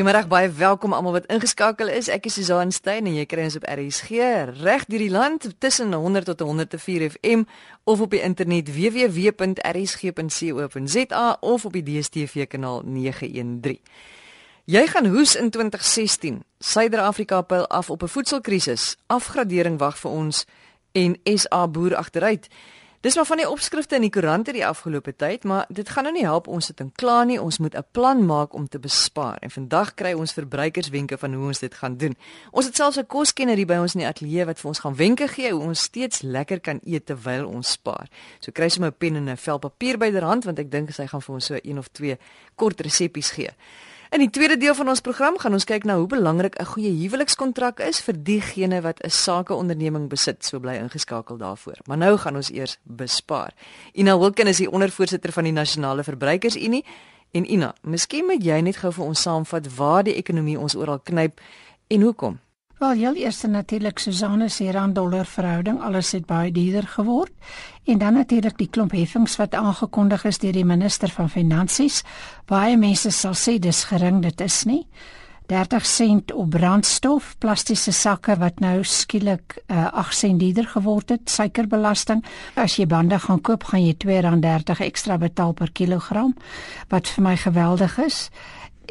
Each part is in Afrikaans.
Goeiemôre, baie welkom almal wat ingeskakel is. Ek is Susan Stein en jy kry ons op RSG reg deur die land tussen 100 tot 104 FM of op die internet www.rsg.co.za of op die DStv kanaal 913. Jy gaan hoes in 2016. Suider-Afrika pyl af op 'n voedselkrisis. Afgradering wag vir ons en SA boer agteruit. Dis maar van die opskrifte in die koerante die afgelope tyd, maar dit gaan nou nie help ons sit in kla nie. Ons moet 'n plan maak om te bespaar. En vandag kry ons verbruikerswenke van hoe ons dit gaan doen. Ons het selfs 'n koskenner hier by ons in die ateljee wat vir ons gaan wenke gee hoe ons steeds lekker kan eet terwyl ons spaar. So kry sommer 'n pen en 'n vel papier byderhand want ek dink sy gaan vir ons so een of twee kort resepte gee. In die tweede deel van ons program gaan ons kyk na hoe belangrik 'n goeie huwelikskontrak is vir diegene wat 'n sakeonderneming besit. So bly ingeskakel daarvoor. Maar nou gaan ons eers bespaar. Ina Wilken is die ondervoorsitter van die Nasionale Verbruikersunie en Ina, miskien moet jy net gou vir ons saamvat waar die ekonomie ons oral knyp en hoekom. Wel, heel eers natuurlik Susanne se rand-dollar verhouding, alles het baie duurder geword. En dan natuurlik die klomp heffings wat aangekondig is deur die minister van Finansies. Baie mense sal sê dis gering, dit is nie. 30 sent op brandstof, plastiese sakke wat nou skielik uh, 8 sent duurder geword het, suikerbelasting. As jy bande gaan koop, gaan jy R2.30 ekstra betaal per kilogram, wat vir my geweldig is.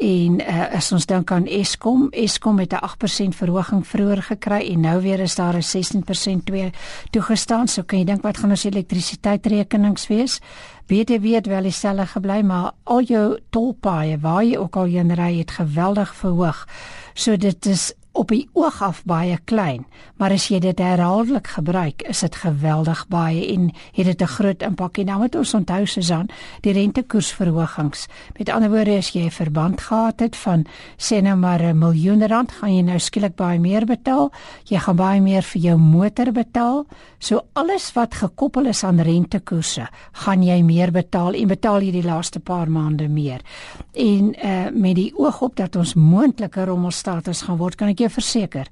En uh, as ons dink aan Eskom, Eskom het 'n 8% verhoging vroeër gekry en nou weer is daar 'n 16% twee toegestaan. So kan jy dink wat gaan ons elektrisiteitsrekenings wees? BTW het wel dieselfde gebly, maar al jou tolpaaie waar jy ook al heen ry het geweldig verhoog. So dit is op die oog af baie klein, maar as jy dit herhaaldelik gebruik, is dit geweldig baie en het dit 'n groot impak. En nou moet ons onthou Susan, die rentekoersverhogings. Met ander woorde, as jy 'n verband gehad het van sê nou maar 'n miljoen rand, gaan jy nou skielik baie meer betaal. Jy gaan baie meer vir jou motor betaal. So alles wat gekoppel is aan rentekoerse, gaan jy meer betaal en betaal jy die laaste paar maande meer. En uh met die oog op dat ons moontlike rommelstatus gaan word, kan ek jou verseker,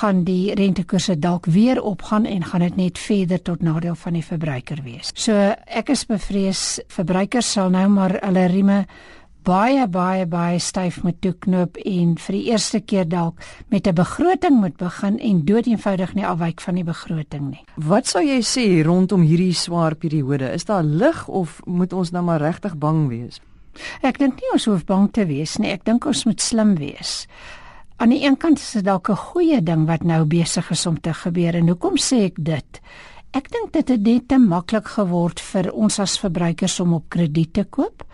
gaan die rentekoerse dalk weer opgaan en gaan dit net verder tot nadeel van die verbruiker wees. So ek is bevrees verbruikers sal nou maar hulle rieme baie baie baie styf moet toeknoop en vir die eerste keer dalk met 'n begroting moet begin en doeteenvoudig nie afwyk van die begroting nie. Wat sou jy sê rondom hierdie swaar periode? Is daar lig of moet ons nou maar regtig bang wees? Ek dink nie ons hoef bang te wees nie. Ek dink ons moet slim wees. Aan die een kant is dit dalk 'n goeie ding wat nou besig is om te gebeur en hoekom sê ek dit? Ek dink dit het net te maklik geword vir ons as verbruikers om op krediet te koop.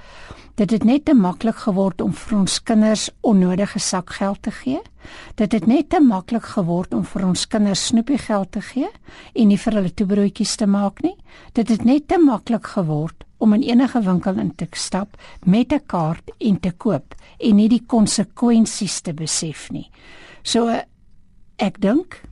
Dit het net te maklik geword om vir ons kinders onnodige sakgeld te gee. Dit het net te maklik geword om vir ons kinders snoepiegeld te gee en nie vir hulle toebroodjies te maak nie. Dit het net te maklik geword om in enige winkel in te stap met 'n kaart en te koop en nie die konsekwensies te besef nie. So ek dink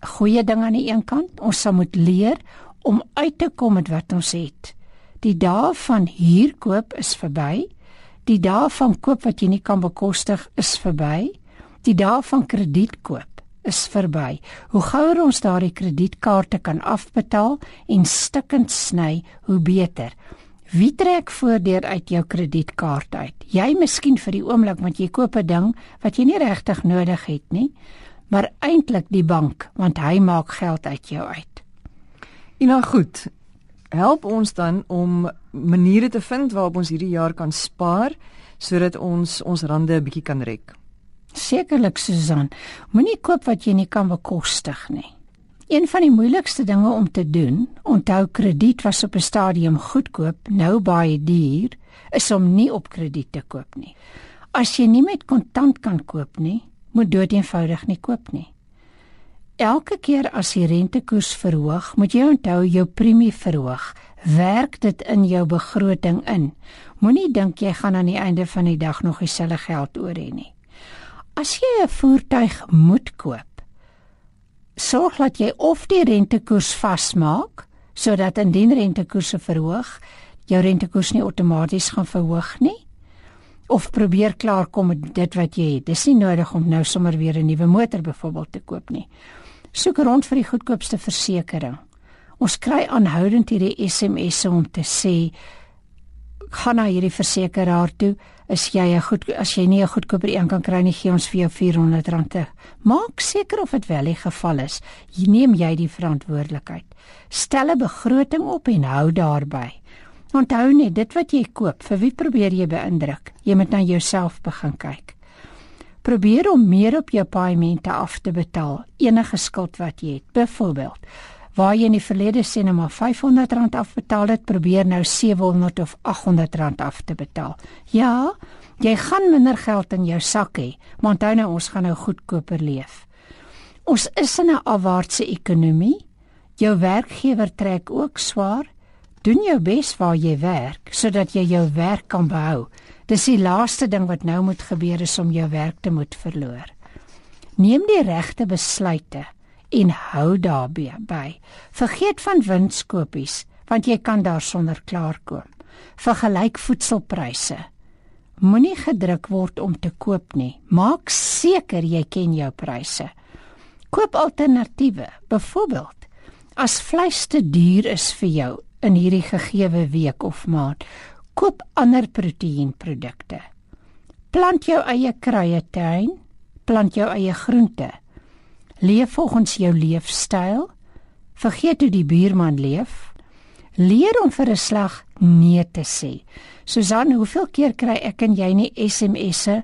goeie ding aan die een kant, ons sal moet leer om uit te kom met wat ons het. Die dae van huur koop is verby. Die dae van koop wat jy nie kan bekostig is verby. Die dae van krediet koop is verby. Hoe gouer ons daardie kredietkaarte kan afbetaal en stikkend sny, hoe beter. Wie trek voordeur uit jou kredietkaart uit? Jy miskien vir die oomblik want jy koop 'n ding wat jy nie regtig nodig het nie, maar eintlik die bank want hy maak geld uit jou uit. En nou goed. Help ons dan om maniere te vind waarop ons hierdie jaar kan spaar sodat ons ons rande 'n bietjie kan rek. Sekerlik Susan, moenie koop wat jy nie kan bekostig nie. Een van die moeilikste dinge om te doen, onthou krediet was op 'n stadium goedkoop, nou baie duur, is om nie op krediet te koop nie. As jy nie met kontant kan koop nie, moet doeteenvoudig nie koop nie. Elke keer as die rentekoers verhoog, moet jy onthou jou premie verhoog. Werk dit in jou begroting in. Moenie dink jy gaan aan die einde van die dag nog dieselfde geld oor hê nie. As jy 'n voertuig moet koop, sorg dat jy of die rentekoers vasmaak sodat indien rentekoerse verhoog, jou rentekoers nie outomaties gaan verhoog nie of probeer klaarkom met dit wat jy het. Dis nie nodig om nou sommer weer 'n nuwe motor byvoorbeeld te koop nie. Soek rond vir die goedkoopste versekerings. Ons kry aanhoudend hierdie SMS'e om te sê gaan na hierdie versekeraar toe, As jy 'n goed as jy nie 'n goedkoper een kan kry nie, gee ons vir jou R400 te. Maak seker of dit wel die geval is. Jy neem jy die verantwoordelikheid. Stel 'n begroting op en hou daarby. Onthou net, dit wat jy koop, vir wie probeer jy beïndruk? Jy moet na jouself begin kyk. Probeer om meer op jou paaiemente af te betaal, enige skuld wat jy het. Byvoorbeeld, waar jy in die verlede sê net maar R500 afbetaal het, probeer nou R700 of R800 af te betaal. Ja, jy gaan minder geld in jou sak hê, maar onthou nou ons gaan nou goedkoper leef. Ons is in 'n afwaartse ekonomie. Jou werkgewer trek ook swaar. Doen jou bes waar jy werk sodat jy jou werk kan behou. Dis die laaste ding wat nou moet gebeur is om jou werk te moet verloor. Neem die regte besluite en hou daarbey by. Vergeet van winskoopies want jy kan daarsonder klaarkom. Vergelyk voedselpryse. Moenie gedruk word om te koop nie. Maak seker jy ken jou pryse. Koop alternatiewe. Byvoorbeeld, as vleis te duur is vir jou in hierdie gegeewe week of maand, koop ander proteïenprodukte. Plant jou eie kruietuin, plant jou eie groente. Leef volgens jou leefstyl. Vergeet hoe die buurman leef. Leer om vir 'n slag nee te sê. Susan, hoeveel keer kry ek en jy nie SMS'e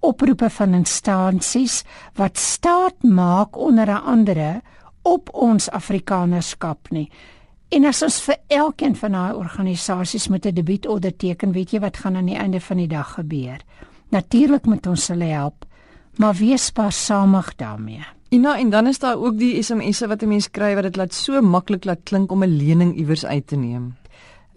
oproepe van instansies wat staat maak onder 'n andere op ons Afrikanerskap nie. En as ons vir elkeen van daai organisasies met 'n debietorder teken, weet jy wat gaan aan die einde van die dag gebeur? Natuurlik moet ons hulle help, maar wees spaarsamig daarmee. Ina en dan is daar ook die SMS'e wat 'n mens kry wat dit laat so maklik laat klink om 'n lening iewers uit te neem.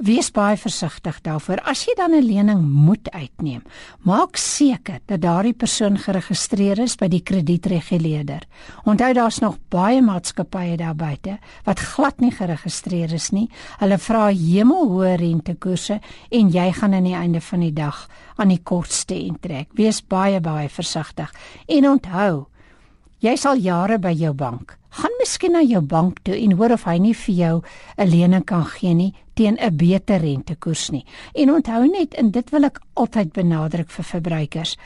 Wees baie versigtig daarvoor. As jy dan 'n lening moet uitneem, maak seker dat daardie persoon geregistreer is by die kredietreguleerder. Onthou daar's nog baie maatskappye daar buite wat glad nie geregistreer is nie. Hulle vra hemelhoë rentekoerse en jy gaan aan die einde van die dag aan die kortste intrek. Wees baie baie versigtig en onthou, jy sal jare by jou bank gaan miskien na jou bank toe en hoor of hy nie vir jou 'n lening kan gee nie teen 'n beter rentekoers nie. En onthou net en dit wil ek altyd benadruk vir verbruikers.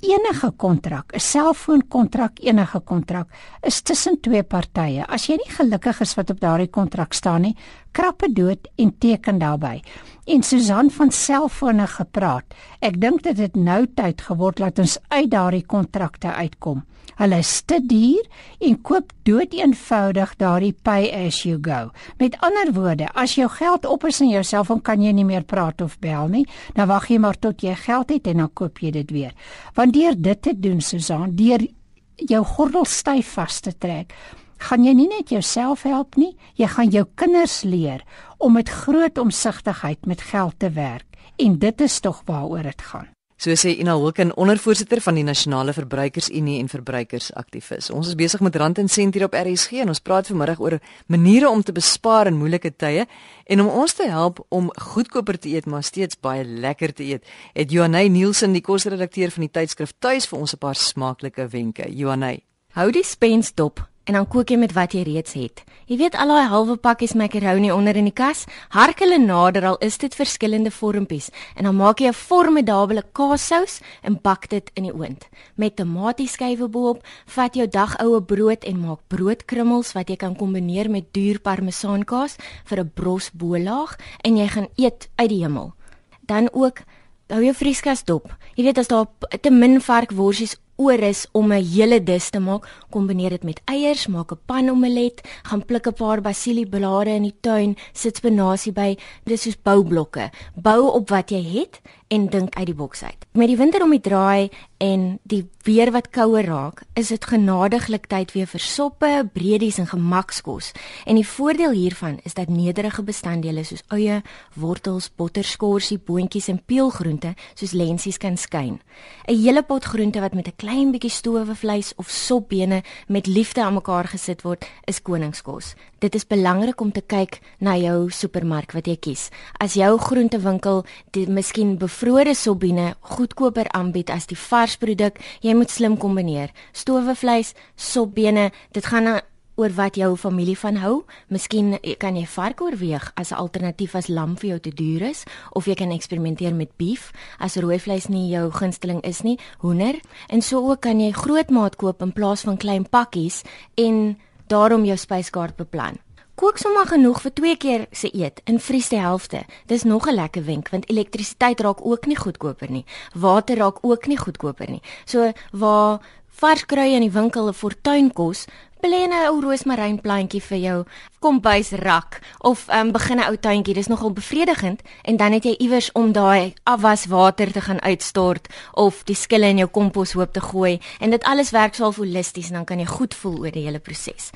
Enige kontrak, 'n selfoonkontrak, enige kontrak is tussen twee partye. As jy nie gelukkig is wat op daardie kontrak staan nie, krappe dood en teken daarbey. En Susan van selfone gepraat. Ek dink dit het nou tyd geword dat ons uit daardie kontrakte uitkom. Hulle is te duur en koop doeteenvoudig daardie pay as you go. Met ander woorde, as jou geld op is in jou selfoon kan jy nie meer praat of bel nie, dan wag jy maar tot jy geld het en dan koop jy dit weer. Want deur dit te doen, Susan, deur jou gordel styf vas te trek, gaan jy nie net jouself help nie, jy gaan jou kinders leer om met groot omsigtigheid met geld te werk. En dit is tog waaroor dit gaan. So sê Ina Hulken, ondervoorsitter van die Nasionale Verbruikersunie en verbruikersaktivis. Ons is besig met Rand en Sent hier op RSG en ons praat vanmiddag oor maniere om te bespaar in moeilike tye en om ons te help om goedkoper te eet maar steeds baie lekker te eet. Het Johanay Nielsen, die kosredakteur van die tydskrif Tuis vir ons 'n paar smaaklike wenke. Johanay, hou die spens dop en dan kook jy met wat jy reeds het. Jy weet al daai halwe pakkies macaroni onder in die kas, hark hulle nader al is dit verskillende vormpies en dan maak jy 'n formidable kaassous en bak dit in die oond. Met tomatieskywe bo-op, vat jou dagoue brood en maak broodkrummels wat jy kan kombineer met duur parmesaankaas vir 'n bros bo-laag en jy gaan eet uit die hemel. Dan ook hou jou vrieskas dop. Jy weet as daar te min varkworsies oor is om 'n hele dis te maak, kombineer dit met eiers, maak 'n panomelet, gaan pluk 'n paar basilieblare in die tuin, sit spinasie by, dis soos boublokke. Bou op wat jy het en dink uit die boks uit. Met die winter om die draai en die weer wat kouer raak, is dit genadiglik tyd weer vir soppe, breedies en gemakskos. En die voordeel hiervan is dat nederige bestanddele soos eie, wortels, botterskorsie, boontjies en peelgroente soos lensies kan skyn. 'n Hele pot groente wat met 'n klein bietjie stowevleis of sopbene met liefde aan mekaar gesit word, is koningskos. Dit is belangrik om te kyk na jou supermark wat jy kies. As jou groentewinkel dit miskien bevrore sopbene goedkoper aanbied as die vars produk, jy moet slim kombineer. Stowevleis, sopbene, dit gaan oor wat jou familie van hou. Miskien kan jy vark oorweeg as 'n alternatief as lam vir jou te duur is of jy kan eksperimenteer met beef as rooi vleis nie jou gunsteling is nie, hoender. En so ook kan jy grootmaat koop in plaas van klein pakkies en daarom jou spyskaart beplan. Kook sommer genoeg vir twee keer se eet en vries die helfte. Dis nog 'n lekker wenk want elektrisiteit raak ook nie goedkoper nie. Water raak ook nie goedkoper nie. So waar vars kruie in die winkel 'n fortuin kos, belê 'n ou roosmaryn plantjie vir jou kombuisrak of um, begin 'n ou tuintjie. Dis nogal bevredigend en dan het jy iewers om daai afwaswater te gaan uitstort of die skille in jou komposhoop te gooi en dit alles werk so holisties en dan kan jy goed voel oor die hele proses.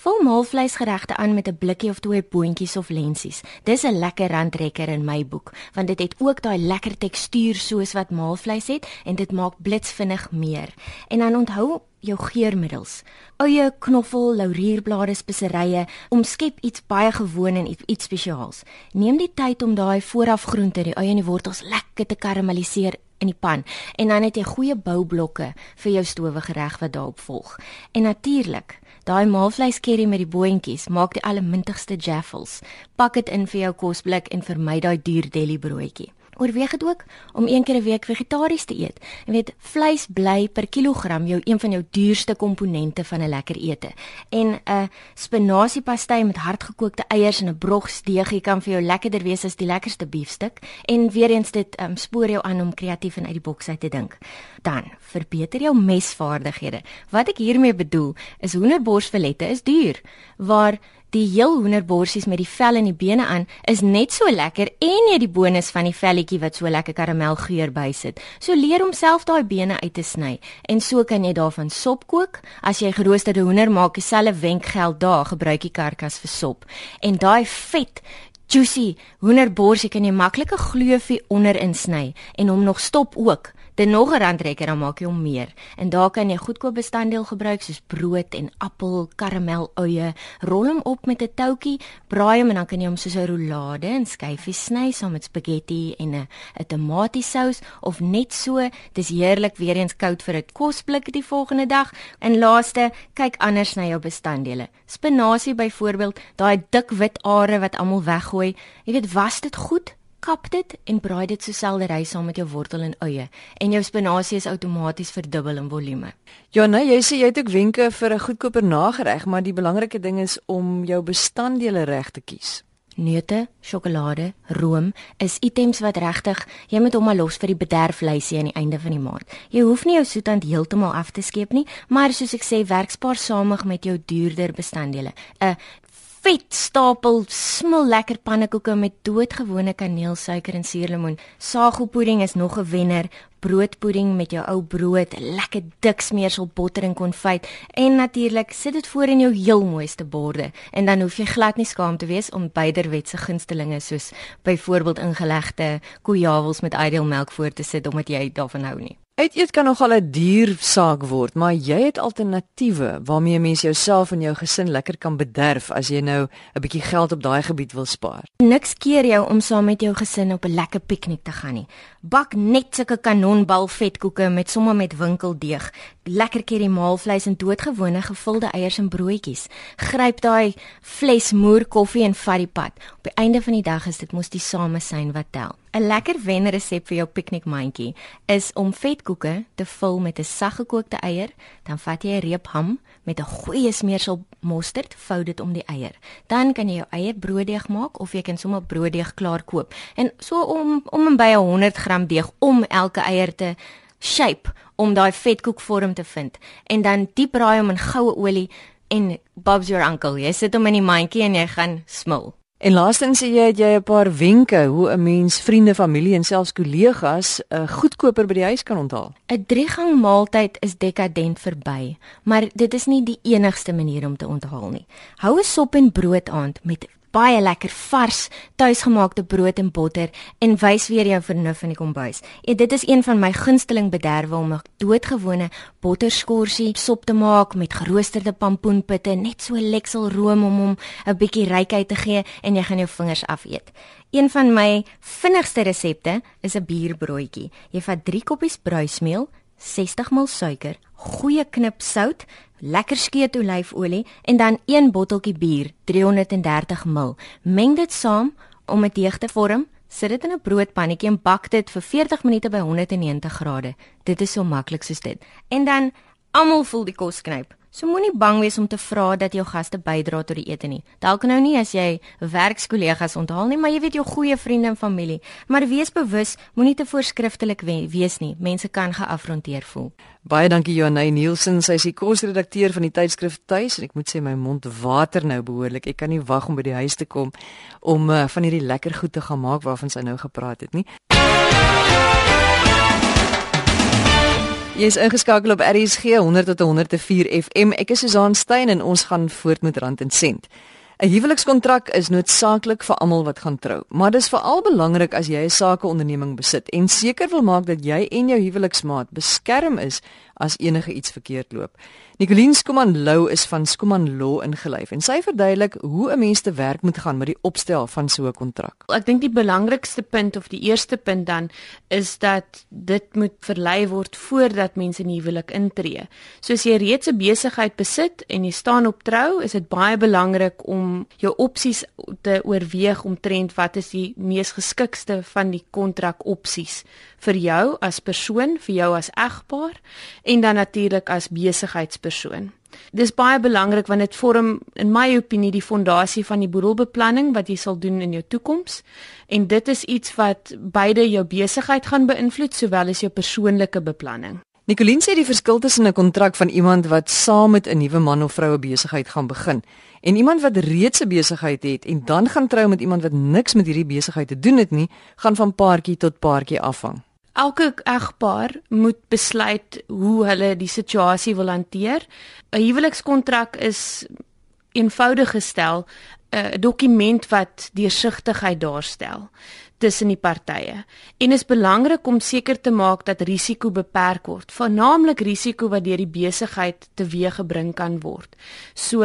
Vul maalvleisgeregte aan met 'n blikkie of twee boontjies of lensies. Dis 'n lekker randtrekker in my boek, want dit het ook daai lekker tekstuur soos wat maalvleis het en dit maak blitsvinnig meer. En dan onthou jou geurmiddels. Eie knoffel, laurierblare, speserye, omskep iets baie gewoon en iets spesiaals. Neem die tyd om daai voorafgroente, die eie en die wortels lekker te karamelliseer in die pan en dan het jy goeie boublokke vir jou stowige reg wat daarop volg. En natuurlik Daai maalvleis curry met die boontjies maak die allermintigste jaffles. Pak dit in vir jou kosblik en vermy daai duur deli broodjie. Oorweeg dit ook om een keer 'n week vegetaries te eet. Jy weet, vleis bly per kilogram jou een van jou duurste komponente van 'n lekker ete. En 'n spinasiepastei met hardgekookte eiers en 'n brogsdeegie kan vir jou lekkerder wees as die lekkerste biefstuk. En weer eens dit um, spoor jou aan om kreatief en uit die boks uit te dink. Dan verbeter jou mesvaardighede. Wat ek hiermee bedoel, is hoenderborsfilette is duur, waar Die heel hoenderborsies met die vel en die bene aan is net so lekker en jy die bonus van die velletjie wat so lekker karamelgeur bysit. So leer homself daai bene uit te sny en so kan jy daarvan sop kook. As jy geroosterde hoender maak, dieselfde wenk geld daar, gebruik die karkas vir sop. En daai vet juicy hoenderborsie kan jy maklik 'n gloofie onder insny en hom nog stop ook. Dit nog 'n randrekker dan maak jy hom meer. En daar kan jy goedkoop bestanddeel gebruik soos brood en appel, karamel eie. Rol hom op met 'n toutjie, braai hom en dan kan jy hom soos 'n roulade in skyfies sny saam met spaghetti en 'n 'n tomatiesous of net so. Dis heerlik weer eens koud vir 'n kosblik die volgende dag. En laaste, kyk anders na jou bestanddele. Spinasie byvoorbeeld, daai dik wit are wat almal weggooi. Jy weet, was dit goed? Kap dit en braai dit so seldery saam met jou wortel en eie en jou spinasie is outomaties verdubbel in volume. Ja, nee, jy sê jy het ook wenke vir 'n goedkoper nagereg, maar die belangrike ding is om jou bestanddele reg te kies. Neute, sjokolade, room is items wat regtig jy moet hom maar los vir die bederflysie aan die einde van die maand. Jy hoef nie jou soetand heeltemal af te skeep nie, maar soos ek sê, werk spaarsamig met jou duurder bestanddele. 'n vet stapel smil lekker pannekoeke met doodgewone kaneel, suiker en suurlemoen. Sagopudding is nog 'n wenner. Broodpudding met jou ou brood, lekker dik smeersel botter en konfyt en natuurlik sit dit voor in jou heel mooiste borde en dan hoef jy glad nie skaam te wees om byderwetse gunstelinge soos byvoorbeeld ingelegde koeiawels met ideal melk voor te sit omdat jy daarvan hou nie. Uiteet kan nogal 'n duur saak word, maar jy het alternatiewe waarmee mense jouself en jou gesin lekker kan bederf as jy nou 'n bietjie geld op daai gebied wil spaar. Niks keer jou om saam met jou gesin op 'n lekker piknik te gaan nie. Bak net sulke kanonbal vetkoeke met sommer met winkeldeeg, lekker curry maalvleis en doodgewone gevulde eiers en broodjies. Gryp daai fles moer koffie en vat die pad. Op die einde van die dag is dit mos die samesyn wat tel. 'n Lekker wenresep vir jou piknikmandjie is om vetkoeke te vul met 'n saggekookte eier, dan vat jy 'n reep ham met 'n goeie smeersel mosterd, vou dit om die eier. Dan kan jy jou eie brooddeeg maak of jy kan sommer brooddeeg klaar koop. En so om om en by 100 gram deeg om elke eier te shape om daai vetkoekvorm te vind en dan diep braai hom in goue olie en Bob's your uncle. Jy sit hom in die mandjie en jy gaan smil. En laastens sê jy het jy 'n paar wenke hoe 'n mens vriende, familie en selfs kollegas 'n uh, goedkoper by die huis kan onthaal. 'n Driegang maaltyd is dekadent verby, maar dit is nie die enigste manier om te onthaal nie. Hou 'n sop en brood aand met baie lekker vars tuisgemaakte brood en botter en wys weer jou vernuf in die kombuis. En dit is een van my gunsteling bederwe om 'n doodgewone botterskorsie sop te maak met geroosterde pampoenpitte, net so leksel room om hom 'n bietjie rykheid te gee en jy gaan jou vingers afeet. Een van my vinnigste resepte is 'n bierbroodjie. Jy vat 3 koppies bruismeel, 60 ml suiker, goeie knip sout, lekker skeet olyfolie en dan 1 botteltjie bier, 330 ml. Meng dit saam om 'n deeg te vorm. Sit dit in 'n broodpannetjie en bak dit vir 40 minute by 190 grade. Dit is so maklik soos dit. En dan almal voel die kos knyp. So moenie bang wees om te vra dat jou gaste bydra tot die ete nie. Dalk nou nie as jy werkskollegas onthaal nie, maar jy weet jou goeie vriende en familie. Maar wees bewus, moenie te voorskriftelik wees nie. Mense kan geafronteer voel. Baie dankie Joanay Nielsen, sy is die kosredakteur van die tydskrif Tuis en ek moet sê my mond water nou behoorlik. Ek kan nie wag om by die huis te kom om uh, van hierdie lekker goed te gaan maak waarvan sy nou gepraat het nie. Jy is ingeskakel op RSG 100 tot 104 FM. Ek is Susan Stein en ons gaan voort met Rand en Sent. 'n Huwelikskontrak is noodsaaklik vir almal wat gaan trou, maar dis veral belangrik as jy 'n sakeonderneming besit en seker wil maak dat jy en jou huweliksmaat beskerm is as enige iets verkeerd loop. Nicoline Skuman Lou is van Skuman Law ingelyf en sy verduidelik hoe 'n mens te werk moet gaan met die opstel van so 'n kontrak. Ek dink die belangrikste punt of die eerste punt dan is dat dit moet verlei word voordat mense in huwelik intree. So as jy reeds 'n besigheid besit en jy staan op trou, is dit baie belangrik om jou opsies te oorweeg omtrent wat is die mees geskikste van die kontrak opsies vir jou as persoon, vir jou as egpaar en dan natuurlik as besigheidspersoon. Dis baie belangrik want dit vorm in my opinie die fondasie van die boedelbeplanning wat jy sal doen in jou toekoms en dit is iets wat beide jou besigheid gaan beïnvloed sowel as jou persoonlike beplanning. Nicoline sê die verskil tussen 'n kontrak van iemand wat saam met 'n nuwe man of vrou 'n besigheid gaan begin en iemand wat reeds 'n besigheid het en dan gaan trou met iemand wat niks met hierdie besigheid te doen het nie, gaan van paartjie tot paartjie afhang. Elke egpaar moet besluit hoe hulle die situasie wil hanteer. 'n Huwelikskontrak is eenvoudig gestel 'n dokument wat deursigtigheid daarstel tussen die partye. En is belangrik om seker te maak dat risiko beperk word, veral risiko wat deur die besigheid teweeggebring kan word. So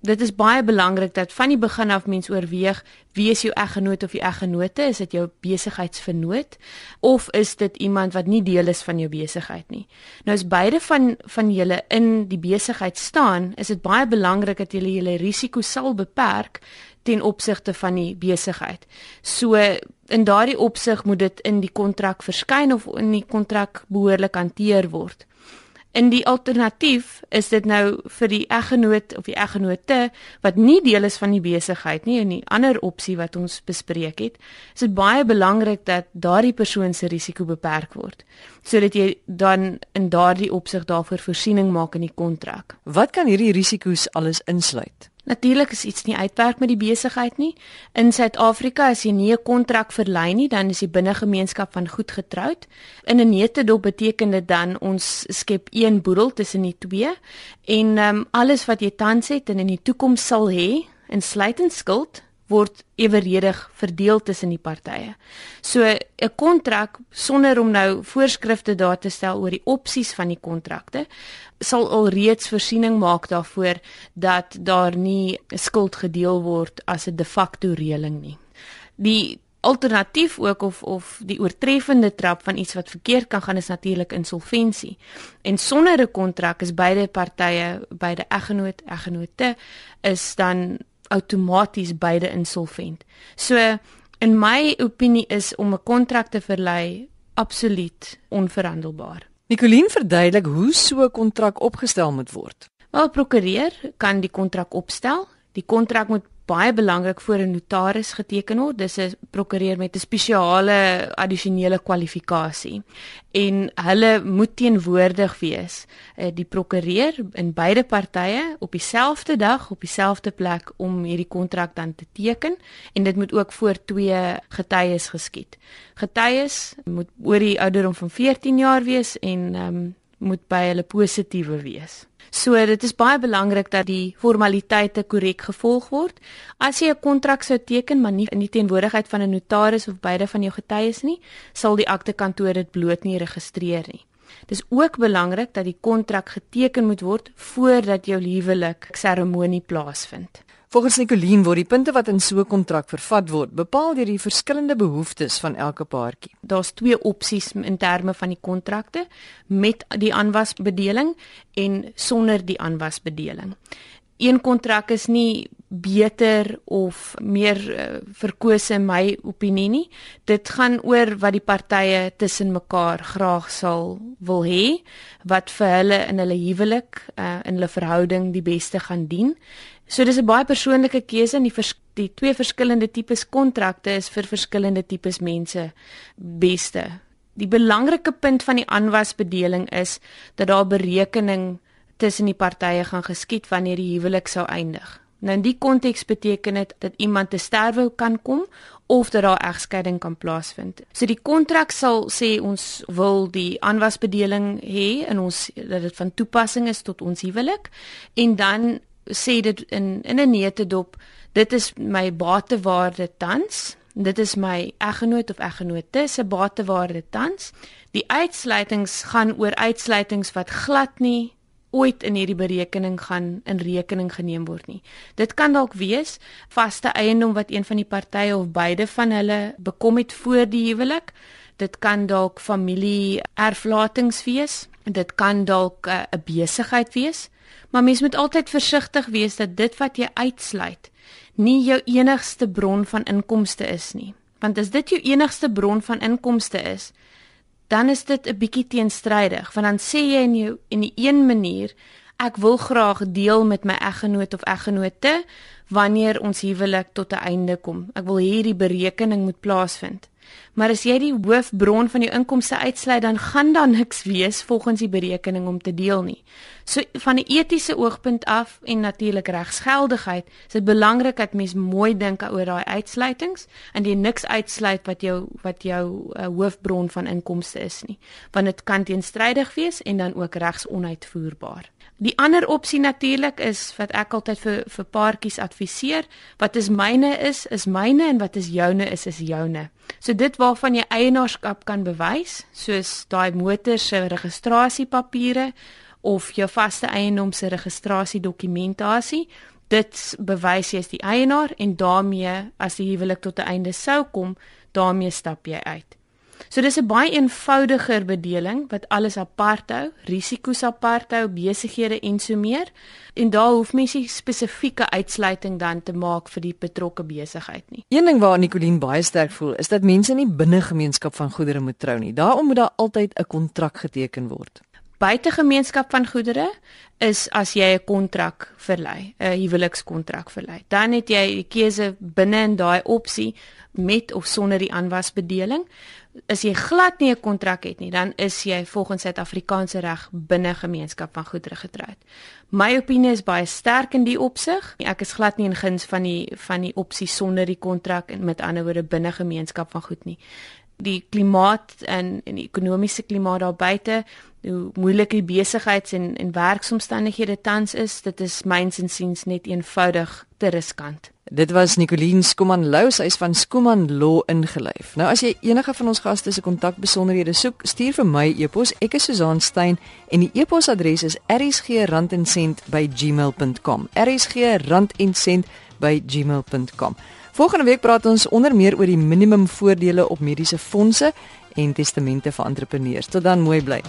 dit is baie belangrik dat van die begin af mens oorweeg wie is jou eggenoot of die eggenote? Is dit jou besigheidsvernoot? Of is dit iemand wat nie deel is van jou besigheid nie? Nou as beide van van julle in die besigheid staan is dit baie belangrik dat julle julle risiko sal beperk ten opsigte van die besigheid. So in daardie opsig moet dit in die kontrak verskyn of in die kontrak behoorlik hanteer word In die alternatief is dit nou vir die eggenoot of die eggenote wat nie deel is van die besigheid nie en die ander opsie wat ons bespreek het, is dit baie belangrik dat daardie persoon se risiko beperk word sodat jy dan in daardie opsig daarvoor voorsiening maak in die kontrak. Wat kan hierdie risiko's alles insluit? Natuurlik is iets nie uitwerk met die besigheid nie. In Suid-Afrika as jy nie 'n kontrak verlei nie, dan is die binnegemeenskap van goed getroud. In 'n netedop beteken dit dan ons skep een boedel tussen die twee en ehm um, alles wat jy tans het en in die toekoms sal hê, insluitend skuld, word eweredig verdeel tussen die partye. So 'n kontrak sonder om nou voorskrifte daar te stel oor die opsies van die kontrakte sal alreeds voorsiening maak daarvoor dat daar nie skuld gedeel word as 'n de facto reëling nie. Die alternatief ook of of die oortreffende trap van iets wat verkeerd kan gaan is natuurlik insolventie. En sonder 'n kontrak is beide partye, beide eggenoot, eggenote is dan outomaties beide insolvent. So in my opinie is om 'n kontrak te verlei absoluut onverhandelbaar. Nicoline verduidelik hoe so 'n kontrak opgestel moet word. Wel, prokureur kan die kontrak opstel. Die kontrak moet baie belangrik voor 'n notaris geteken word. Dis 'n prokureur met 'n spesiale addisionele kwalifikasie en hulle moet teenwoordig wees. Eh, die prokureur in beide partye op dieselfde dag op dieselfde plek om hierdie kontrak dan te teken en dit moet ook voor twee getuies geskied. Getuies moet oor die ouderdom van 14 jaar wees en um, moet by hulle positiewe wees. So dit is baie belangrik dat die formaliteite korrek gevolg word. As jy 'n kontrak sou teken maar nie in die teenwoordigheid van 'n notaris of beide van jou getuies nie, sal die aktekantoor dit bloot nie registreer nie. Dis ook belangrik dat die kontrak geteken moet word voordat jou huwelik seremonie plaasvind. Volgens Nicoline word die punte wat in so 'n kontrak vervat word, bepaal deur die verskillende behoeftes van elke paartjie. Daar's twee opsies in terme van die kontrakte met die aanwasbedeling en sonder die aanwasbedeling. Een kontrak is nie beter of meer uh, verkose in my opinie nie. Dit gaan oor wat die partye tussen mekaar graag sal wil hê, wat vir hulle in hulle huwelik, uh, in hulle verhouding die beste gaan dien. So dis 'n baie persoonlike keuse en die vers, die twee verskillende tipes kontrakte is vir verskillende tipes mense beste. Die belangrike punt van die aanwasbedeling is dat daar berekening tussen die partye gaan geskied wanneer die huwelik sou eindig. Nou in die konteks beteken dit dat iemand te sterwe kan kom of dat daar egskeiding kan plaasvind. So die kontrak sal sê ons wil die aanwasbedeling hê en ons dat dit van toepassing is tot ons huwelik en dan sê dit in in 'n neutedop dit is my batewaarde tans. Dit is my eggenoot of eggenote se batewaarde tans. Die uitsluitings gaan oor uitsluitings wat glad nie ooit in hierdie berekening gaan in rekening geneem word nie. Dit kan dalk wees vaste eiendom wat een van die partye of beide van hulle bekom het voor die huwelik. Dit kan dalk familie erflatings wees. Dit kan dalk eh, 'n uh, besigheid wees Maar mens moet altyd versigtig wees dat dit wat jy uitsluit nie jou enigste bron van inkomste is nie. Want as dit jou enigste bron van inkomste is, dan is dit 'n bietjie teenstrydig, want dan sê jy in jou in die een manier ek wil graag deel met my eggenoot of eggenote wanneer ons huwelik tot 'n einde kom. Ek wil hierdie berekening moet plaasvind. Maar as jy die hoofbron van jou inkomste uitsluit, dan gaan daar niks wees volgens die berekening om te deel nie. So van 'n etiese oogpunt af en natuurlik regsgeldigheid, is dit belangrik dat mens mooi dink oor daai uitsluitings en jy niks uitsluit wat jou wat jou uh, hoofbron van inkomste is nie, want dit kan teenstrydig wees en dan ook regsonuitvoerbaar. Die ander opsie natuurlik is wat ek altyd vir vir paartjies adviseer, wat is myne is, is myne en wat is joune is, is joune. So dit waarvan jy eienaarskap kan bewys, soos daai motor se registrasiepapiere of jou vaste eiendom se registrasiedokumentasie, dit bewys jy is die eienaar en daarmee as die huwelik tot 'n einde sou kom, daarmee stap jy uit. So dis 'n baie eenvoudiger bedeling wat alles apart hou, risiko's apart hou, besighede en so meer. En daar hoef mens nie spesifieke uitsluiting dan te maak vir die betrokke besigheid nie. Een ding waar Nicoline baie sterk voel, is dat mense nie binne gemeenskap van goedere moet trou nie. Daarom moet daar altyd 'n kontrak geteken word. Buite gemeenskap van goedere is as jy 'n kontrak verlei, 'n huwelikskontrak verlei. Dan het jy die keuse binne in daai opsie met of sonder die aanwasbedeling as jy glad nie 'n kontrak het nie, dan is jy volgens Suid-Afrikaanse reg binne gemeenskap van goedere getroud. My opinie is baie sterk in die opsig. Ek is glad nie in guns van die van die opsie sonder die kontrak en met ander woorde binne gemeenskap van goed nie. Die klimaat en en die ekonomiese klimaat daar buite, hoe moeilik die besigheids- en en werksomstandighede tans is, dit is myns insiens net eenvoudig te riskant. Dit was Nicoline Skuman Lou, sy is van Skuman Law ingelyf. Nou as jy enige van ons gaste se kontakbesonderhede soek, stuur vir my e-pos. Ek is Susan Stein en die e-posadres is rsgrandencent@gmail.com. rsgrandencent@gmail.com. Volgende week praat ons onder meer oor die minimumvoordele op mediese fondse en testamente vir entrepreneurs. Tot dan, mooi bly.